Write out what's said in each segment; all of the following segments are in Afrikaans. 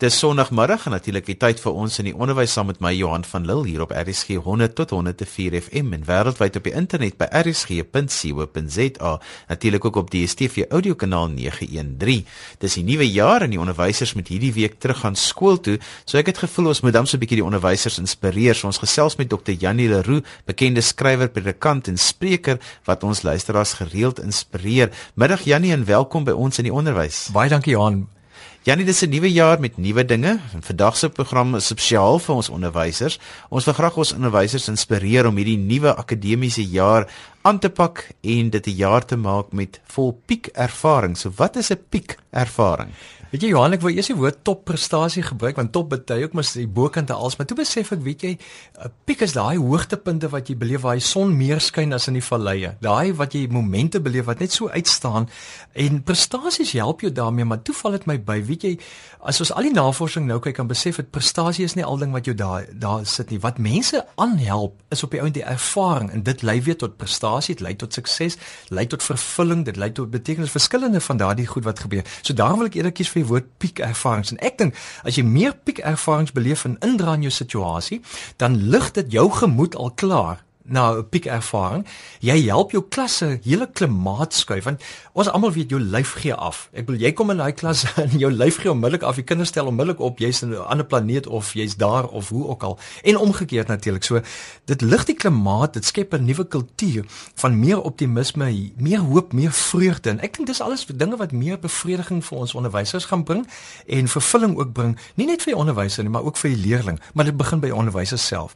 Dis Sondagmiddag en natuurlik die tyd vir ons in die onderwys saam met my Johan van Lille hier op RSG 100 tot 104 FM en wêreldwyd op die internet by rsg.co.za. Natuurlik ook op die DStv audiokanaal 913. Dis die nuwe jaar en die onderwysers moet hierdie week terug gaan skool toe. So ek het gevoel ons moet dan so 'n bietjie die onderwysers inspireer. So ons gesels met Dr. Janie Leroux, bekende skrywer, predikant en spreker wat ons luisteraars gereeld inspireer. Middag Janie en welkom by ons in die onderwys. Baie dankie Johan. Janie, dis 'n nuwe jaar met nuwe dinge. Vandag se program is spesiaal vir ons onderwysers. Ons wil graag ons onderwysers inspireer om hierdie nuwe akademiese jaar aan te pak en dit 'n jaar te maak met vol piek ervaring. So wat is 'n piek ervaring? Weet jy Johan, ek wou eers die woord top prestasie gebruik want top beteken ook mos die bokante als, maar toe besef ek, weet jy, 'n piek is daai hoogtepunte wat jy beleef waar die son meer skyn as in die valleie. Daai wat jy momente beleef wat net so uitstaan en prestasies help jou daarmee, maar toe val dit my by, weet jy, as ons al die navorsing nou kyk, kan besef dat prestasie is nie al ding wat jou daar daar sit nie. Wat mense aanhelp is op die ount die ervaring en dit lei weer tot prestasie, dit lei tot sukses, lei tot vervulling, dit lei tot betekenis verskillende van daardie goed wat gebeur. So daarom wil ek eerder kies vir die woord piek ervarings en ek dink as jy meer piek ervarings beleef en indra in jou situasie, dan lig dit jou gemoed al klaar na 'n piek ervaring. Jy help jou klasse hele klimaat skuif want ons almal weet jou lyf gee af. Ek bedoel jy kom in daai klas en jou lyf gee onmiddellik af. Die kinders stel onmiddellik op jy's in 'n ander planeet of jy's daar of hoe ook al. En omgekeerd natuurlik. So dit lig die klimaat, dit skep 'n nuwe kultuur van meer optimisme, meer hoop, meer vreugde. En ek dink dis alles dinge wat meer bevrediging vir ons onderwysers gaan bring en vervulling ook bring, nie net vir die onderwyser nie, maar ook vir die leerling, maar dit begin by onderwysers self.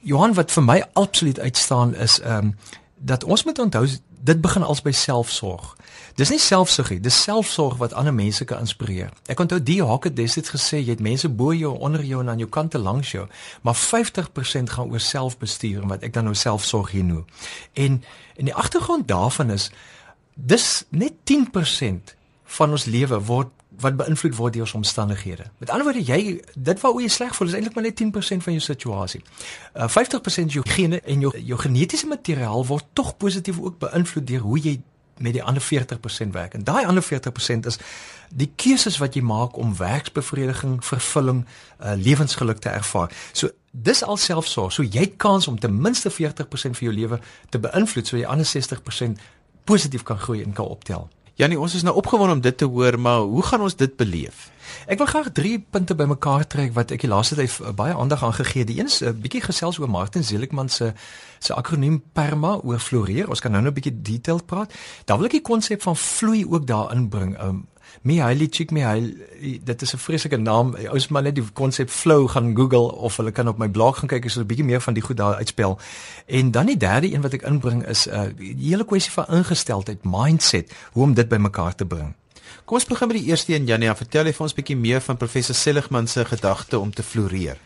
Johan wat vir my absoluut uitstaan is ehm um, dat ons moet onthou dit begin als by selfsorg. Dis nie selfsug nie, dis selfsorg wat ander mense kan inspireer. Ek onthou die Hawk het destyds gesê jy het mense bo jou, onder jou en aan jou kante langs jou, maar 50% gaan oor selfbestuur wat ek dan nou selfsorg hier noem. En en die agtergrond daarvan is dis net 10% van ons lewe word wat beïnvloed word deur ons omstandighede. Met ander woorde, jy dit waaroor jy sleg voel is eintlik maar net 10% van jou situasie. Uh 50% jou gene en jou jou genetiese materiaal word tog positief ook beïnvloed deur hoe jy met die ander 40% werk. En daai ander 40% is die keuses wat jy maak om werksbevrediging, vervulling, uh lewensgeluk te ervaar. So dis al selfsorg. So jy het kans om ten minste 40% van jou lewe te beïnvloed so jy ander 60% positief kan groei en kan optel. Janie, ons is nou opgewonde om dit te hoor, maar hoe gaan ons dit beleef? Ek wil graag drie punte bymekaar trek wat ek die laaste tyd baie aandag aan gegee het. Die een is 'n bietjie gesels oor Martin Seligman se se akroniem PERMA oor floreer. Ons kan nou nou 'n bietjie detailed praat. Dan wil ek die konsep van vloei ook daarin bring. Um, Mihaly Csikszentmihalyi, dit is 'n vreeslike naam. Ons maar net die konsep flow gaan Google of hulle kan op my blog gaan kyk as hulle 'n bietjie meer van die goed daar uitspel. En dan die derde een wat ek inbring is 'n uh, die hele kwessie van ingesteldheid, mindset, hoe om dit bymekaar te bring. Kom ons begin met die eerste een Janie, vertel jy vir ons 'n bietjie meer van professor Seligman se gedagte om te floreer.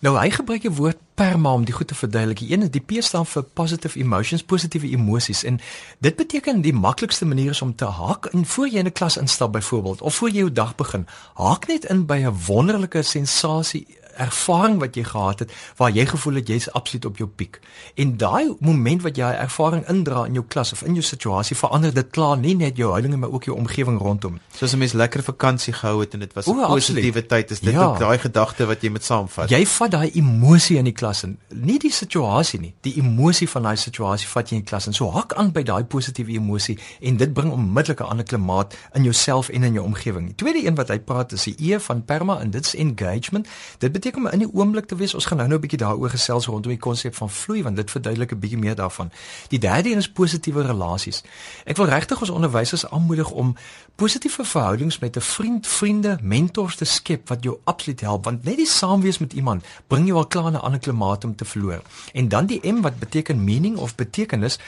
Nou hy gebruik die woord perma om die goed te verduidelik. Die een is die P staan vir positive emotions, positiewe emosies en dit beteken die maklikste manier is om te haak en voor jy in 'n klas instap byvoorbeeld of voor jy jou dag begin, haak net in by 'n wonderlike sensasie ervaring wat jy gehad het waar jy gevoel het jy's absoluut op jou piek. En daai moment wat jy ervaring indra in jou klas of in jou situasie verander dit klaar nie net jou houding maar ook jou omgewing rondom. Soos 'n mens lekker vakansie gehou het en dit was 'n positiewe tyd, is dit ja. ook daai gedagte wat jy met saamvat. Jy vat daai emosie in die klas in, nie die situasie nie, die emosie van daai situasie vat jy in die klas en so hak aan by daai positiewe emosie en dit bring onmiddellik 'n ander klimaat in jouself en in jou omgewing. Die tweede een wat hy praat is die E van perma en dit's engagement. Dit beteken om in die oomblik te wees. Ons gaan nou nou 'n bietjie daaroor gesels rondom die konsep van vloei want dit verduidelik 'n bietjie meer daarvan. Die derde een is positiewe relasies. Ek wil regtig ons onderwysers aanmoedig om positiewe verhoudings met 'n vriend, vriende, mentors te skep wat jou absoluut help want net die saamwees met iemand bring jou al klaar 'n ander klimaat om te verloor. En dan die M wat beteken meaning of betekenis.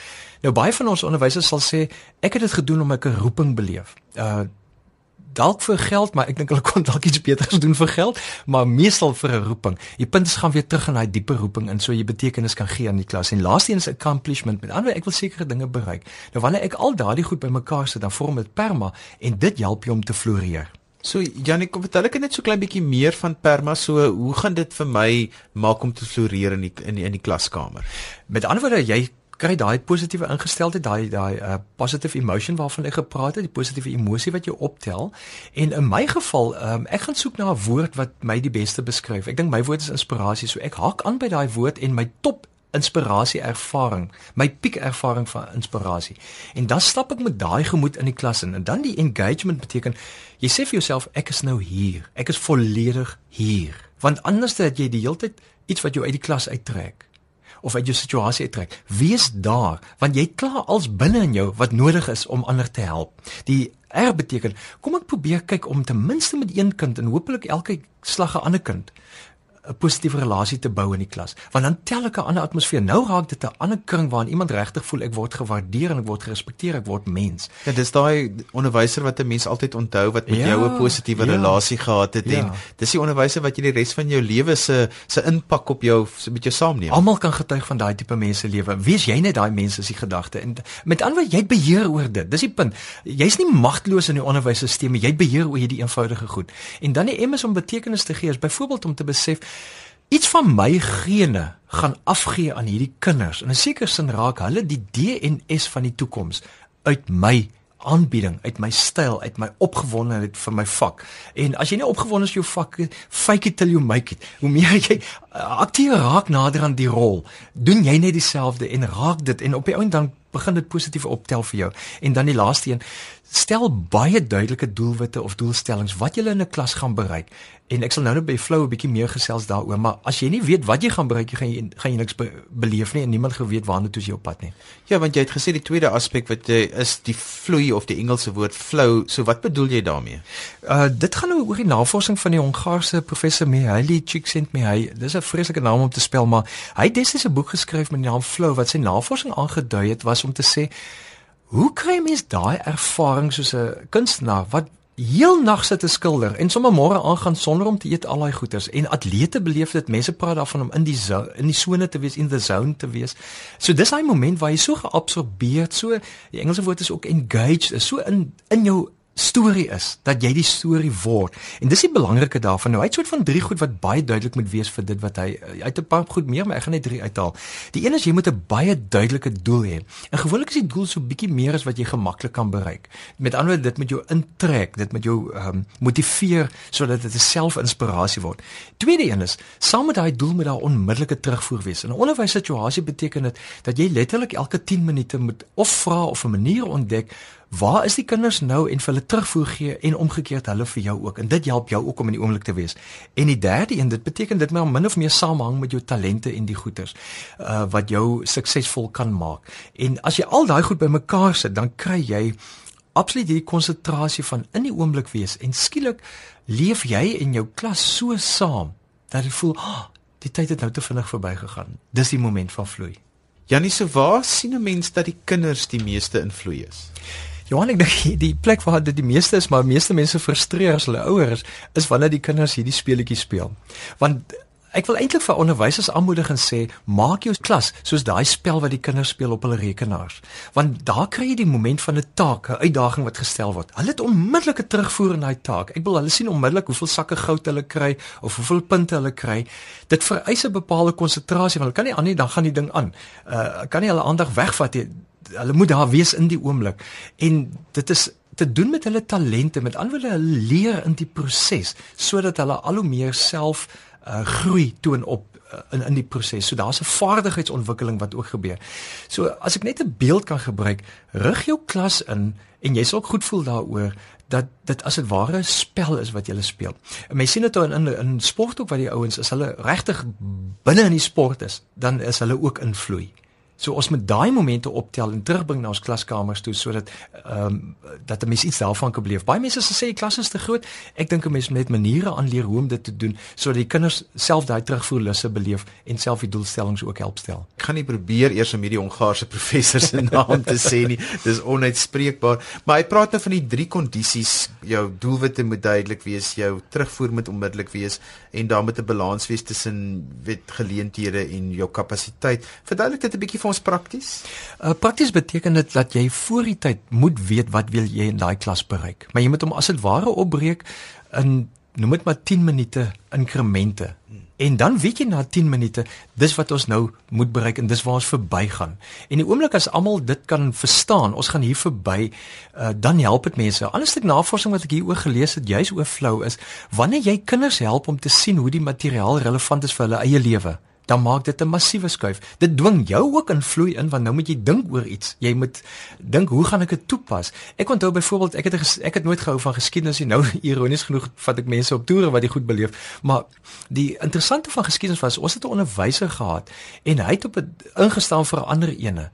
Nou baie van ons onderwysers sal sê ek het dit gedoen om ek 'n roeping beleef. Uh dalk vir geld, maar ek dink hulle kon dalk iets beters doen vir geld, maar meestal vir 'n roeping. Die punt is gaan weer terug in daai dieper roeping in so jy betekenis kan gee aan die klas. En laaste een is accomplishment. Met ander woorde, ek wil sekere dinge bereik. Nou wanneer ek al daardie goed bymekaar sit, dan vorm dit perma en dit help jou om te floreer. So Janie, kom vertel ek net so klein bietjie meer van perma. So hoe gaan dit vir my maak om te floreer in die in die, in die klaskamer? Met ander woorde, jy kry daai positiewe ingesteldheid, daai daai uh, positive emotion waarvan ek gepraat het, die positiewe emosie wat jy optel. En in my geval, um, ek gaan soek na 'n woord wat my die beste beskryf. Ek dink my woord is inspirasie, so ek haak aan by daai woord en my top inspirasie ervaring, my piek ervaring van inspirasie. En dan stap ek met daai gemoed in die klas in en dan die engagement beteken jy sê vir jouself ek is nou hier. Ek is volledig hier. Want anders dat jy die hele tyd iets wat jou uit die klas uittrek of uit jou situasie uittrek. Wees daar want jy klaar als binne in jou wat nodig is om ander te help. Die R beteken kom ek probeer kyk om ten minste met een kind en hopelik elke slag 'n ander kind 'n positiewe relasie te bou in die klas. Want dan tel ek 'n ander atmosfeer. Nou raak dit 'n ander kring waarin iemand regtig voel ek word gewaardeer en ek word gerespekteer, ek word mens. Ja, dis daai onderwyser wat 'n mens altyd onthou wat met ja, jou 'n positiewe ja, relasie gehad het ja. en dis die onderwyser wat jy die res van jou lewe se se impak op jou so met jou saamneem. Almal kan getuig van daai tipe mense lewe. Wees jy net daai mense se gedagte en met ander jy beheer oor dit. Dis die punt. Jy's nie magteloos in die onderwysstelsel, jy beheer oor hierdie eenvoudige goed. En dan die M is om betekenis te gee, is byvoorbeeld om te besef iets van my gene gaan afgee aan hierdie kinders. In 'n sekere sin raak hulle die DNS van die toekoms uit my aanbieding, uit my styl, uit my opgewondenheid vir my vak. En as jy nie opgewonde is vir jou vak, fake it till you make it. Hoe meer jy aktief raak nader aan die rol, doen jy net dieselfde en raak dit en op die ou en dan begin dit positief optel vir jou. En dan die laaste een, stel baie duidelike doelwitte of doelstellings wat jy in 'n klas gaan bereik. En ek sal nou net by Flow 'n bietjie meer gesels daaroor, maar as jy nie weet wat jy gaan bereik, jy gaan jy gaan jy niks be beleef nie en niemand geweet waarna toe jy op pad nie. Ja, want jy het gesê die tweede aspek wat jy is die vloei of die Engelse woord flow. So wat bedoel jy daarmee? Uh dit gaan nou oor die navorsing van die Hongaarse professor Mihaly Csikszentmihalyi. Dis 'n vreeslike naam om te spel, maar hy het destyds 'n boek geskryf met die naam Flow wat sy navorsing aangedui het was om te sê hoe kry mens daai ervaring soos 'n kunstenaar wat heel nag sit te skilder en sommer môre aangaan sonder om te eet al daai goeders en atlete beleef dit mense praat daarvan om in die zone, in die sone te wees in the zone te wees. So dis daai moment waar jy so geabsorbeer, so die Engelse woord is ook engaged, is so in in jou storie is dat jy die storie word. En dis die belangrike daarvan. Nou hy het soort van drie goed wat baie duidelik moet wees vir dit wat hy uit 'n paar goed meer, maar ek gaan net drie uithaal. Die een is jy moet 'n baie duidelike doel hê. En gewoonlik is die doel so bietjie meer as wat jy gemaklik kan bereik. Met ander woorde, dit moet jou intrek, dit moet jou ehm um, motiveer sodat dit 'n selfinspirasie word. Tweede een is, saam met daai doel moet daar onmiddellike terugvoer wees. In 'n onderwyssituasie beteken dit dat jy letterlik elke 10 minute moet of vra of 'n manier ontdek Waar is die kinders nou en vir hulle terugvoer gee en omgekeerd hulle vir jou ook en dit help jou ook om in die oomblik te wees. En die derde een, dit beteken dit moet min of meer samehang met jou talente en die goeders uh wat jou suksesvol kan maak. En as jy al daai goed bymekaar sit, dan kry jy absoluut hierdie konsentrasie van in die oomblik wees en skielik leef jy en jou klas so saam dat jy voel, oh, die tyd het nou te vinnig verbygegaan. Dis die moment van vloei. Janie, so waar sien 'n mens dat die kinders die meeste invloed is? Johan ek dink die plek waar dit die meeste is, maar meeste mense frustreer as hulle ouer is, is wanneer die kinders hierdie speletjies speel. Want ek wil eintlik vir onderwysers aanmoedig en sê, maak jou klas soos daai spel wat die kinders speel op hulle rekenaars. Want daar kry jy die moment van 'n taak, 'n uitdaging wat gestel word. Hulle het onmiddellike terugvoer in daai taak. Ek wil hulle sien onmiddellik hoeveel sakke goud hulle kry of hoeveel punte hulle kry. Dit vereis 'n bepaalde konsentrasie want hulle kan nie aan nie dan gaan die ding aan. Uh kan nie hulle aandag wegvat nie hulle moet daar wees in die oomblik en dit is te doen met hulle talente met anderwoorde hulle leer in die proses sodat hulle al hoe meer self uh, groei toon op uh, in in die proses. So daar's 'n vaardigheidsontwikkeling wat ook gebeur. So as ek net 'n beeld kan gebruik, rig jou klas in en jy sal ook goed voel daaroor dat dit as 'n ware spel is wat jy speel. En mens sien dit in in, in sport ook waar die ouens as hulle regtig binne in die sport is, dan is hulle ook invloei. So ons moet daai momente optel en terugbring na ons klaskamers toe sodat ehm um, dat 'n mens iets daarvan kan beleef. Baie mense sê die klas is te groot. Ek dink 'n mens moet net maniere aanleer hoe om dit te doen sodat die kinders self daai terugvoerlusse beleef en self die doelstellings ook help stel. Ek gaan nie probeer eers om hierdie Hongaarse professor se naam te sê nie. Dis onuitspreekbaar. Maar hy praat nou van die drie kondisies. Jou doelwitte moet duidelik wees, jou terugvoer moet onmiddellik wees en dan moet 'n balans wees tussen wet geleenthede en jou kapasiteit. Verduidelik dit 'n bietjie vir ons prakties? Uh prakties beteken dit dat jy voor die tyd moet weet wat wil jy in daai klas bereik. Maar jy moet hom as dit ware opbreek in noem dit maar 10 minute inkremente. En dan weet jy na 10 minute, dis wat ons nou moet bereik en dis waar ons verbygaan. En die oomblik as almal dit kan verstaan, ons gaan hier verby, uh, dan help dit mense. Alles stuk navorsing wat ek hier oor gelees het, juis oor flow is, wanneer jy kinders help om te sien hoe die materiaal relevant is vir hulle eie lewe dan maak dit 'n massiewe skuif. Dit dwing jou ook in vloei in want nou moet jy dink oor iets. Jy moet dink hoe gaan ek dit toepas? Ek onthou byvoorbeeld ek het ek het nooit gehou van geskiedenis nie. Nou ironies genoeg vat ek mense op toere wat dit goed beleef. Maar die interessante van geskiedenis was ons het 'n onderwyser gehad en hy het op 'n ingestaan vir 'n ander ene.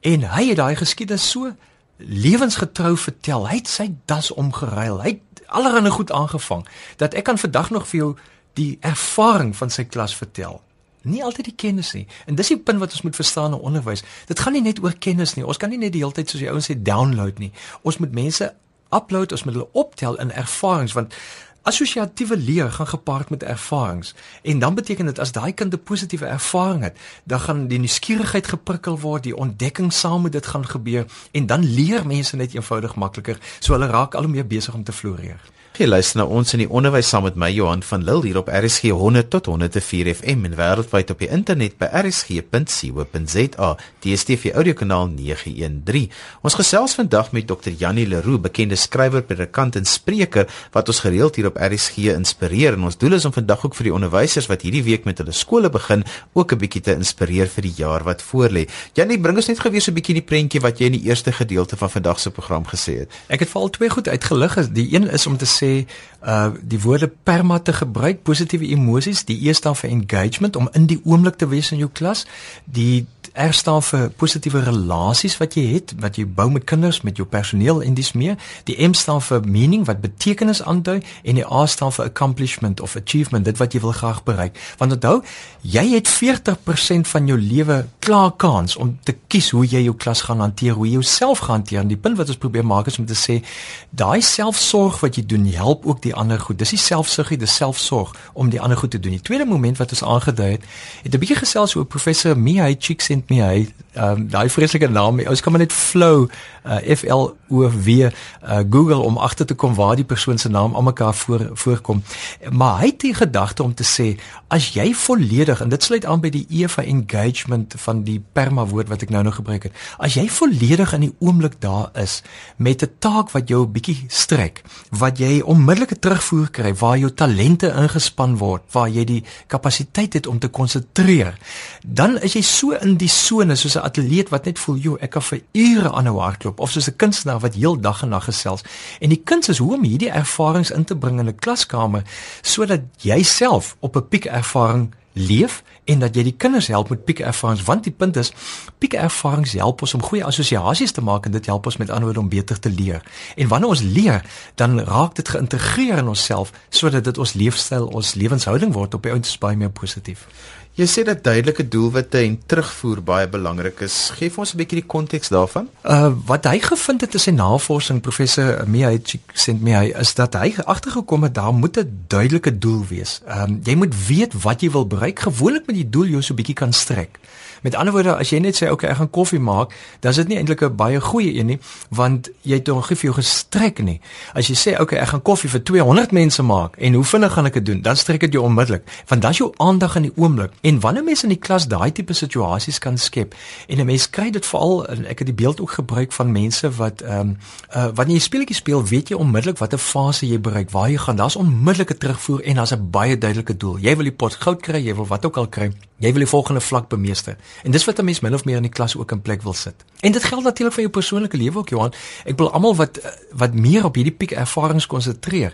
En hy het daai geskiedenis so lewensgetrou vertel. Hy het sy das omgeruil. Hy het allerlei goed aangevang dat ek kan vandag nog vir jou die ervaring van sy klas vertel nie altyd die kennis nie. En dis die punt wat ons moet verstaan in onderwys. Dit gaan nie net oor kennis nie. Ons kan nie net die hele tyd soos die ouens sê download nie. Ons moet mense upload, ons moet hulle optel in ervarings want assosiatiewe leer gaan gepaard met ervarings. En dan beteken dit as daai kind 'n positiewe ervaring het, dan gaan die nuuskierigheid geprikkel word, die ontdekking saam met dit gaan gebeur en dan leer mense net eenvoudig makliker. So hulle raak al hoe meer besig om te floreer. Jy luister na ons in die onderwys saam met my Johan van Lille hier op RSG 100 tot 104 FM en wêreldwyd op die internet by rsg.co.za. DStv audiokanaal 913. Ons gesels vandag met Dr. Janie Leroux, bekende skrywer, predikant en spreker wat ons gereeld hier op RSG inspireer en ons doel is om vandag ook vir die onderwysers wat hierdie week met hulle skole begin ook 'n bietjie te inspireer vir die jaar wat voorlê. Janie, bring ons net gewees 'n bietjie die prentjie wat jy in die eerste gedeelte van vandag se program gesê het. Ek het veral twee goed uitgelig. Die een is om te sê uh die woorde perma te gebruik, positiewe emosies, die E staan vir engagement om in die oomblik te wees in jou klas. Die R staan vir positiewe relasies wat jy het, wat jy bou met kinders, met jou personeel en dis meer. Die M staan vir meaning wat betekenis aandui en die A staan vir accomplishment of achievement, dit wat jy wil graag bereik. Want onthou, jy het 40% van jou lewe klaar kans om te kies hoe jy jou klas gaan hanteer, hoe jy jouself gaan hanteer. En die punt wat ons probeer maak is om te sê, daai selfsorg wat jy doen, help ook die ander goed. Dis nie selfsuggie, dis selfsorg om die ander goed te doen. Die tweede moment wat ons aangedui het, het 'n bietjie gesels oor professor Mihai Csikszentmihalyi ehm um, daai vreeslike naam. Ons kan maar net flow uh, F L O W uh, Google om agter te kom waar die persoon se naam almekaar voor voorkom. Maar hy het die gedagte om te sê as jy volledig en dit sluit aan by die E van engagement van die perma woord wat ek nou nog gebruik het. As jy volledig in die oomblik daar is met 'n taak wat jou 'n bietjie strek, wat jy onmiddellike terugvoer kry waar jou talente ingespan word, waar jy die kapasiteit het om te konsentreer, dan is jy so in die sone soos 'n atleet wat net voel, "Jo, ek kan vir ure aanhou hardloop," of soos 'n kunstenaar wat heel dag en nag gesels. En die kuns is hoe om hierdie ervarings in te bring in 'n klaskamer sodat jy self op 'n piek ervaring leef en dat jy die kinders help met piek ervarings want die punt is piek ervarings help ons om goeie assosiasies te maak en dit help ons met ander woorde om beter te leer. En wanneer ons leer, dan raak dit geïntegreer in onsself sodat dit ons leefstyl, ons lewenshouding word op die ouens baie meer positief. Jy sê dat duidelike doelwitte en terugvoer baie belangrik is. Geef ons 'n bietjie die konteks daarvan. Uh wat hy gevind het in sy navorsing professor Mihai Csikszentmihalyi is dat hy agtergekom het daar moet 'n duidelike doel wees. Um, jy moet weet wat jy wil bereik. Gewoonlik met die doel jou so 'n bietjie kan strek. Met ander woorde, as jy net sê okay, ek gaan koffie maak, dan is dit nie eintlik 'n baie goeie een nie, want jy het hom gegee jou gestrek nie. As jy sê okay, ek gaan koffie vir 200 mense maak en hoe vinnig gaan ek dit doen? Dan strek dit jou onmiddellik, want dan is jou aandag in die oomblik. Wanneer mense in die klas daai tipe situasies kan skep en 'n mens kry dit veral en ek het die beeld ook gebruik van mense wat ehm um, uh, wanneer jy speletjies speel, weet jy onmiddellik watter fase jy bereik, waar jy gaan. Daar's onmiddellike terugvoer en daar's 'n baie duidelike doel. Jy wil die pot goud kry, jy wil wat ook al kry. Jy wil die volgende vlak bemeester. En dis wat 'n mens min of meer in die klas ook in plek wil sit. En dit geld natuurlik vir jou persoonlike lewe ook Johan. Ek wil almal wat wat meer op hierdie piek ervarings konsentreer.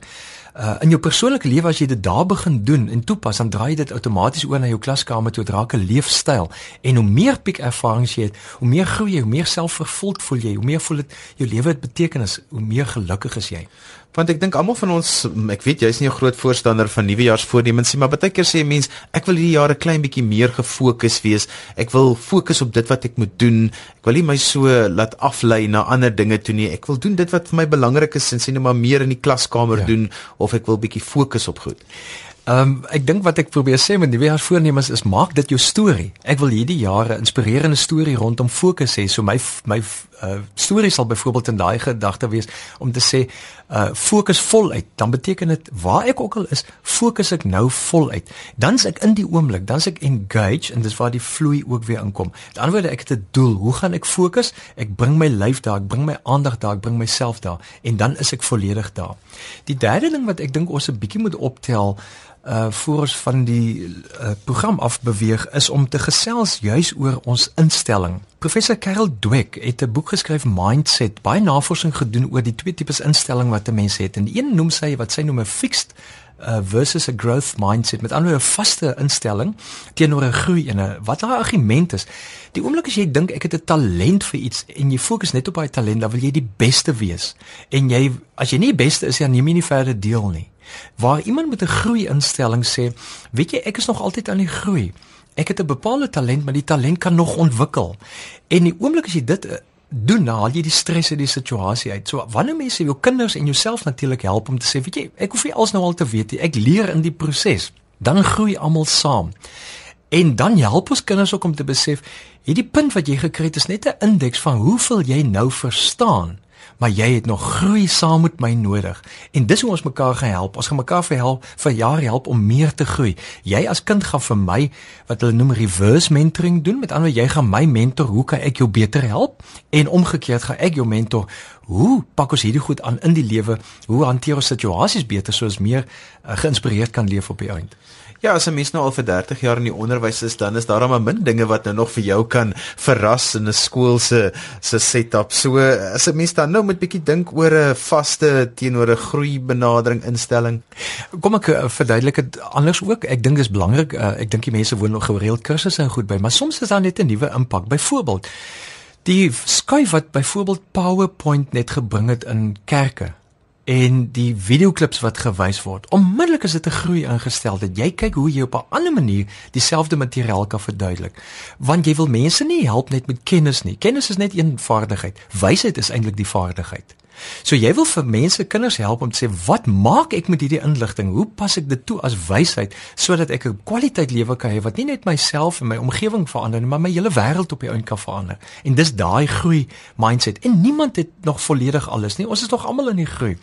Uh in jou persoonlike lewe as jy dit daar begin doen en toepas, dan draai dit outomaties oor na jou klaskamer toe, draak 'n leefstyl. En hoe meer piek ervarings jy het, hoe meer groei jy, hoe meer selfvervuld voel jy, hoe meer voel dit jou lewe het betekenis, hoe meer gelukkig is jy want ek dink almal van ons ek weet jy's nie 'n groot voorstander van nuwejaarsvoornemens nie maar baie keer sê mense ek wil hierdie jaar 'n klein bietjie meer gefokus wees ek wil fokus op dit wat ek moet doen ek wil nie my so laat aflei na ander dinge toe nie ek wil doen dit wat vir my belangrik is en sien net maar meer in die klaskamer ja. doen of ek wil bietjie fokus op goed Ehm um, ek dink wat ek probeer sê met die weer voornemens is maak dit jou storie. Ek wil hierdie jare inspirerende storie rondom fokus hê. So my my uh storie sal byvoorbeeld in daai gedagte wees om te sê uh fokus voluit. Dan beteken dit waar ek ook al is, fokus ek nou voluit. Dan's ek in die oomblik, dan's ek engaged en dis waar die vloei ook weer inkom. Die ander wyse ek het 'n doel. Hoe gaan ek fokus? Ek bring my lyf daar, ek bring my aandag daar, ek bring myself daar en dan is ek volledig daar. Die derde ding wat ek dink ons 'n bietjie moet optel uh voor ons van die uh, program af beweeg is om te gesels juis oor ons instelling. Professor Karel Dweck het 'n boek geskryf Mindset, baie navorsing gedoen oor die twee tipes instelling wat 'n mens het. En een noem sy wat sy noem 'n fixed uh, versus 'n growth mindset met ander 'n vaste instelling teenoor 'n groei en 'n wat haar argument is. Die oomblik as jy dink ek het 'n talent vir iets en jy fokus net op daai talent, dan wil jy die beste wees. En jy as jy nie die beste is, dan neem jy nie verder deel nie. Waar iemand met 'n groei instelling sê, weet jy, ek is nog altyd aan die groei. Ek het 'n bepaalde talent, maar die talent kan nog ontwikkel. En die oomblik as jy dit eh, doen, haal jy die stres uit die situasie uit. So wanneer mense jou kinders en jouself natuurlik help om te sê, weet jy, ek hoef nie alles nou al te weet nie. Ek leer in die proses. Dan groei almal saam. En dan help ons kinders ook om te besef, hierdie punt wat jy gekry het is net 'n indeks van hoeveel jy nou verstaan maar jy het nog groei saam met my nodig. En dis hoe ons mekaar gaan help. Ons gaan mekaar vir help vir jare help om meer te groei. Jy as kind gaan vir my wat hulle noem reverse mentoring doen. Met ander woorde, jy gaan my mentor, hoe kan ek jou beter help? En omgekeerd gaan ek jou mentor, hoe pak ons hierdie goed aan in die lewe? Hoe hanteer ons situasies beter soos meer uh, geïnspireerd kan leef op die eind? Ja, as 'n mens nou al vir 30 jaar in die onderwys is, dan is daar maar min dinge wat nou nog vir jou kan verras in 'n skool se se setup. So as 'n mens dan nou met bietjie dink oor 'n vaste teenoor 'n groei benadering instelling. Kom ek uh, verduidelik dit anders ook. Ek dink dis belangrik. Uh, ek dink die mense woon nog gereeld kursusse en goed by, maar soms is daar net 'n nuwe impak. Byvoorbeeld die skuif wat byvoorbeeld PowerPoint net gebring het in kerke en die videoklips wat gewys word. Onmiddellik is dit 'n groei ingestel dat jy kyk hoe jy op 'n ander manier dieselfde materiaal kan verduidelik. Want jy wil mense nie help net met kennis nie. Kennis is net een vaardigheid. Wysheid is eintlik die vaardigheid. So jy wil vir mense, kinders help om te sê wat maak ek met hierdie inligting? Hoe pas ek dit toe as wysheid sodat ek 'n kwaliteit lewe kan hê wat nie net myself en my omgewing verander nie, maar my hele wêreld op die ou kan verander. En dis daai groei mindset. En niemand het nog volledig alles nie. Ons is nog almal in die groei.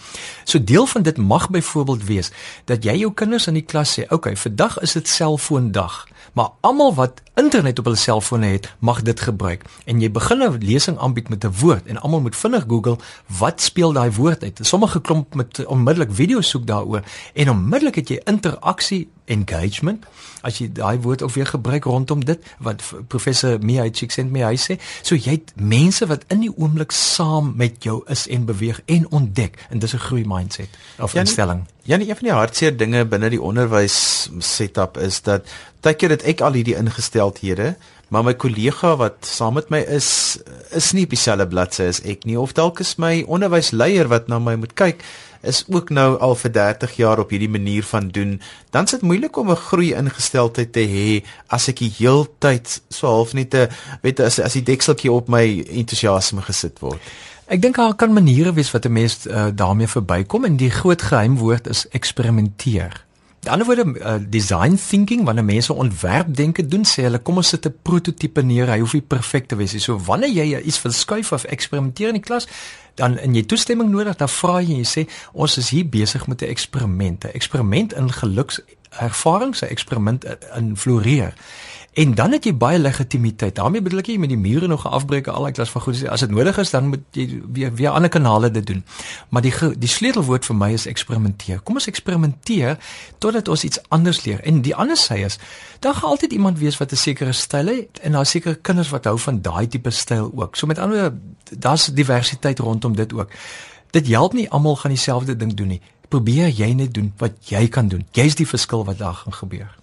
So deel van dit mag byvoorbeeld wees dat jy jou kinders in die klas sê, "Oké, okay, vandag is dit selfoondag." maar almal wat internet op hulle selfone het, mag dit gebruik. En jy begin 'n lesing aanbied met 'n woord en almal moet vinnig Google wat speel daai woord uit. Sommige klomp met onmiddellik video soek daaroor en onmiddellik het jy interaksie engagement as jy daai woord ook weer gebruik rondom dit wat professor Mia Chiksent my hy sê so jy het mense wat in die oomblik saam met jou is en beweeg en ontdek en dis 'n groei mindset of Janie, instelling Janie een van die hartseer dinge binne die onderwys setup is dat baie keer het ek al hierdie ingesteldhede maar my kollega wat saam met my is is nie op dieselfde bladsy as ek nie of dalk is my onderwysleier wat na my moet kyk is ook nou al vir 30 jaar op hierdie manier van doen, dan is dit moeilik om 'n groei ingesteldheid te hê as ek die heeltyd so half net 'n weet as as die dekseltjie op my entoesiasme gesit word. Ek dink daar kan maniere wees wat 'n mens uh, daarmee verbykom en die groot geheimwoord is eksperimenteer. Die ander woorde uh, design thinking wanneer mense ontwerp denke doen sê hulle kom ons sit 'n prototipe neer. Hy hoef nie perfek te wees nie. So wanneer jy iets verskuif of eksperimenteer in die klas dan in jy toestemming nodig dan vra jy en jy sê ons is hier besig met 'n eksperiment. 'n eksperiment in geluks ervarings 'n eksperiment in floreer En dan het jy baie legitimiteit. daarmee bedoel ek jy met die mure nog afbreek al die klas van goed as dit nodig is dan moet jy weer weer ander kanale dit doen. Maar die die sleutelwoord vir my is eksperimenteer. Kom ons eksperimenteer totdat ons iets anders leer. En die ander sê is daar gaan altyd iemand wees wat 'n sekere styl het en daar seker kinders wat hou van daai tipe styl ook. So met ander daar's diversiteit rondom dit ook. Dit help nie almal gaan dieselfde ding doen nie. Probeer jy net doen wat jy kan doen. Jy's die verskil wat daar gaan gebeur.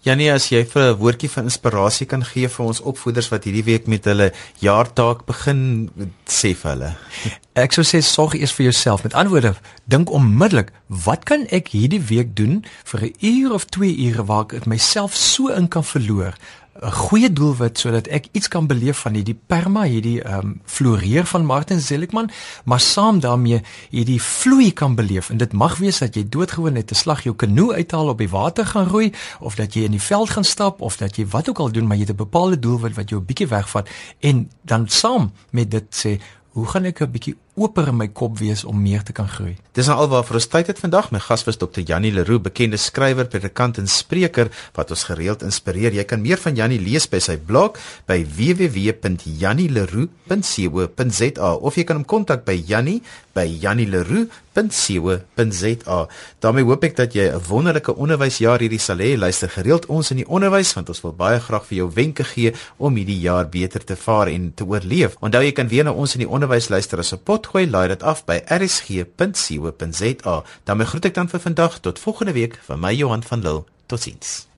Janie, as jy vir 'n woordjie van inspirasie kan gee vir ons opvoeders wat hierdie week met hulle jaartaak begin, sê vir hulle. Ek sou sê sorg eers vir jouself. Met ander woorde, dink onmiddellik, wat kan ek hierdie week doen vir 'n uur of 2 ure waar ek myself so in kan verloor 'n goeie doelwit sodat ek iets kan beleef van hierdie perma, hierdie ehm um, floreer van Martin Seligman, maar saam daarmee hierdie vloei kan beleef. En dit mag wees dat jy doodgewoon net 'n slag jou kanoe uithaal op die water gaan roei of dat jy in die veld gaan stap of dat jy wat ook al doen, maar jy het 'n bepaalde doelwit wat jou 'n bietjie wegvat en dan saam met dit sê hoe gaan ek 'n bietjie oper in my kop wees om meer te kan groei. Dis nou alwaar vir ons tyd het vandag. My gas was Dr. Jannie Leroux, bekende skrywer, predikant en spreker wat ons gereeld inspireer. Jy kan meer van Jannie lees by sy blog by www.jannieleroux.co.za of jy kan hom kontak by Jannie by jannieleroux.co.za. daarmee hoop ek dat jy 'n wonderlike onderwysjaar hierdie sal hê. Luister gereeld ons in die onderwys want ons wil baie graag vir jou wenke gee om hierdie jaar beter te vaar en te oorleef. Onthou jy kan weer na ons in die onderwys luister as 'n potgooi. Laai dit af by rsg.co.za. daarmee groet ek dan vir vandag tot volgende week van my Johan van Lille. Totsiens.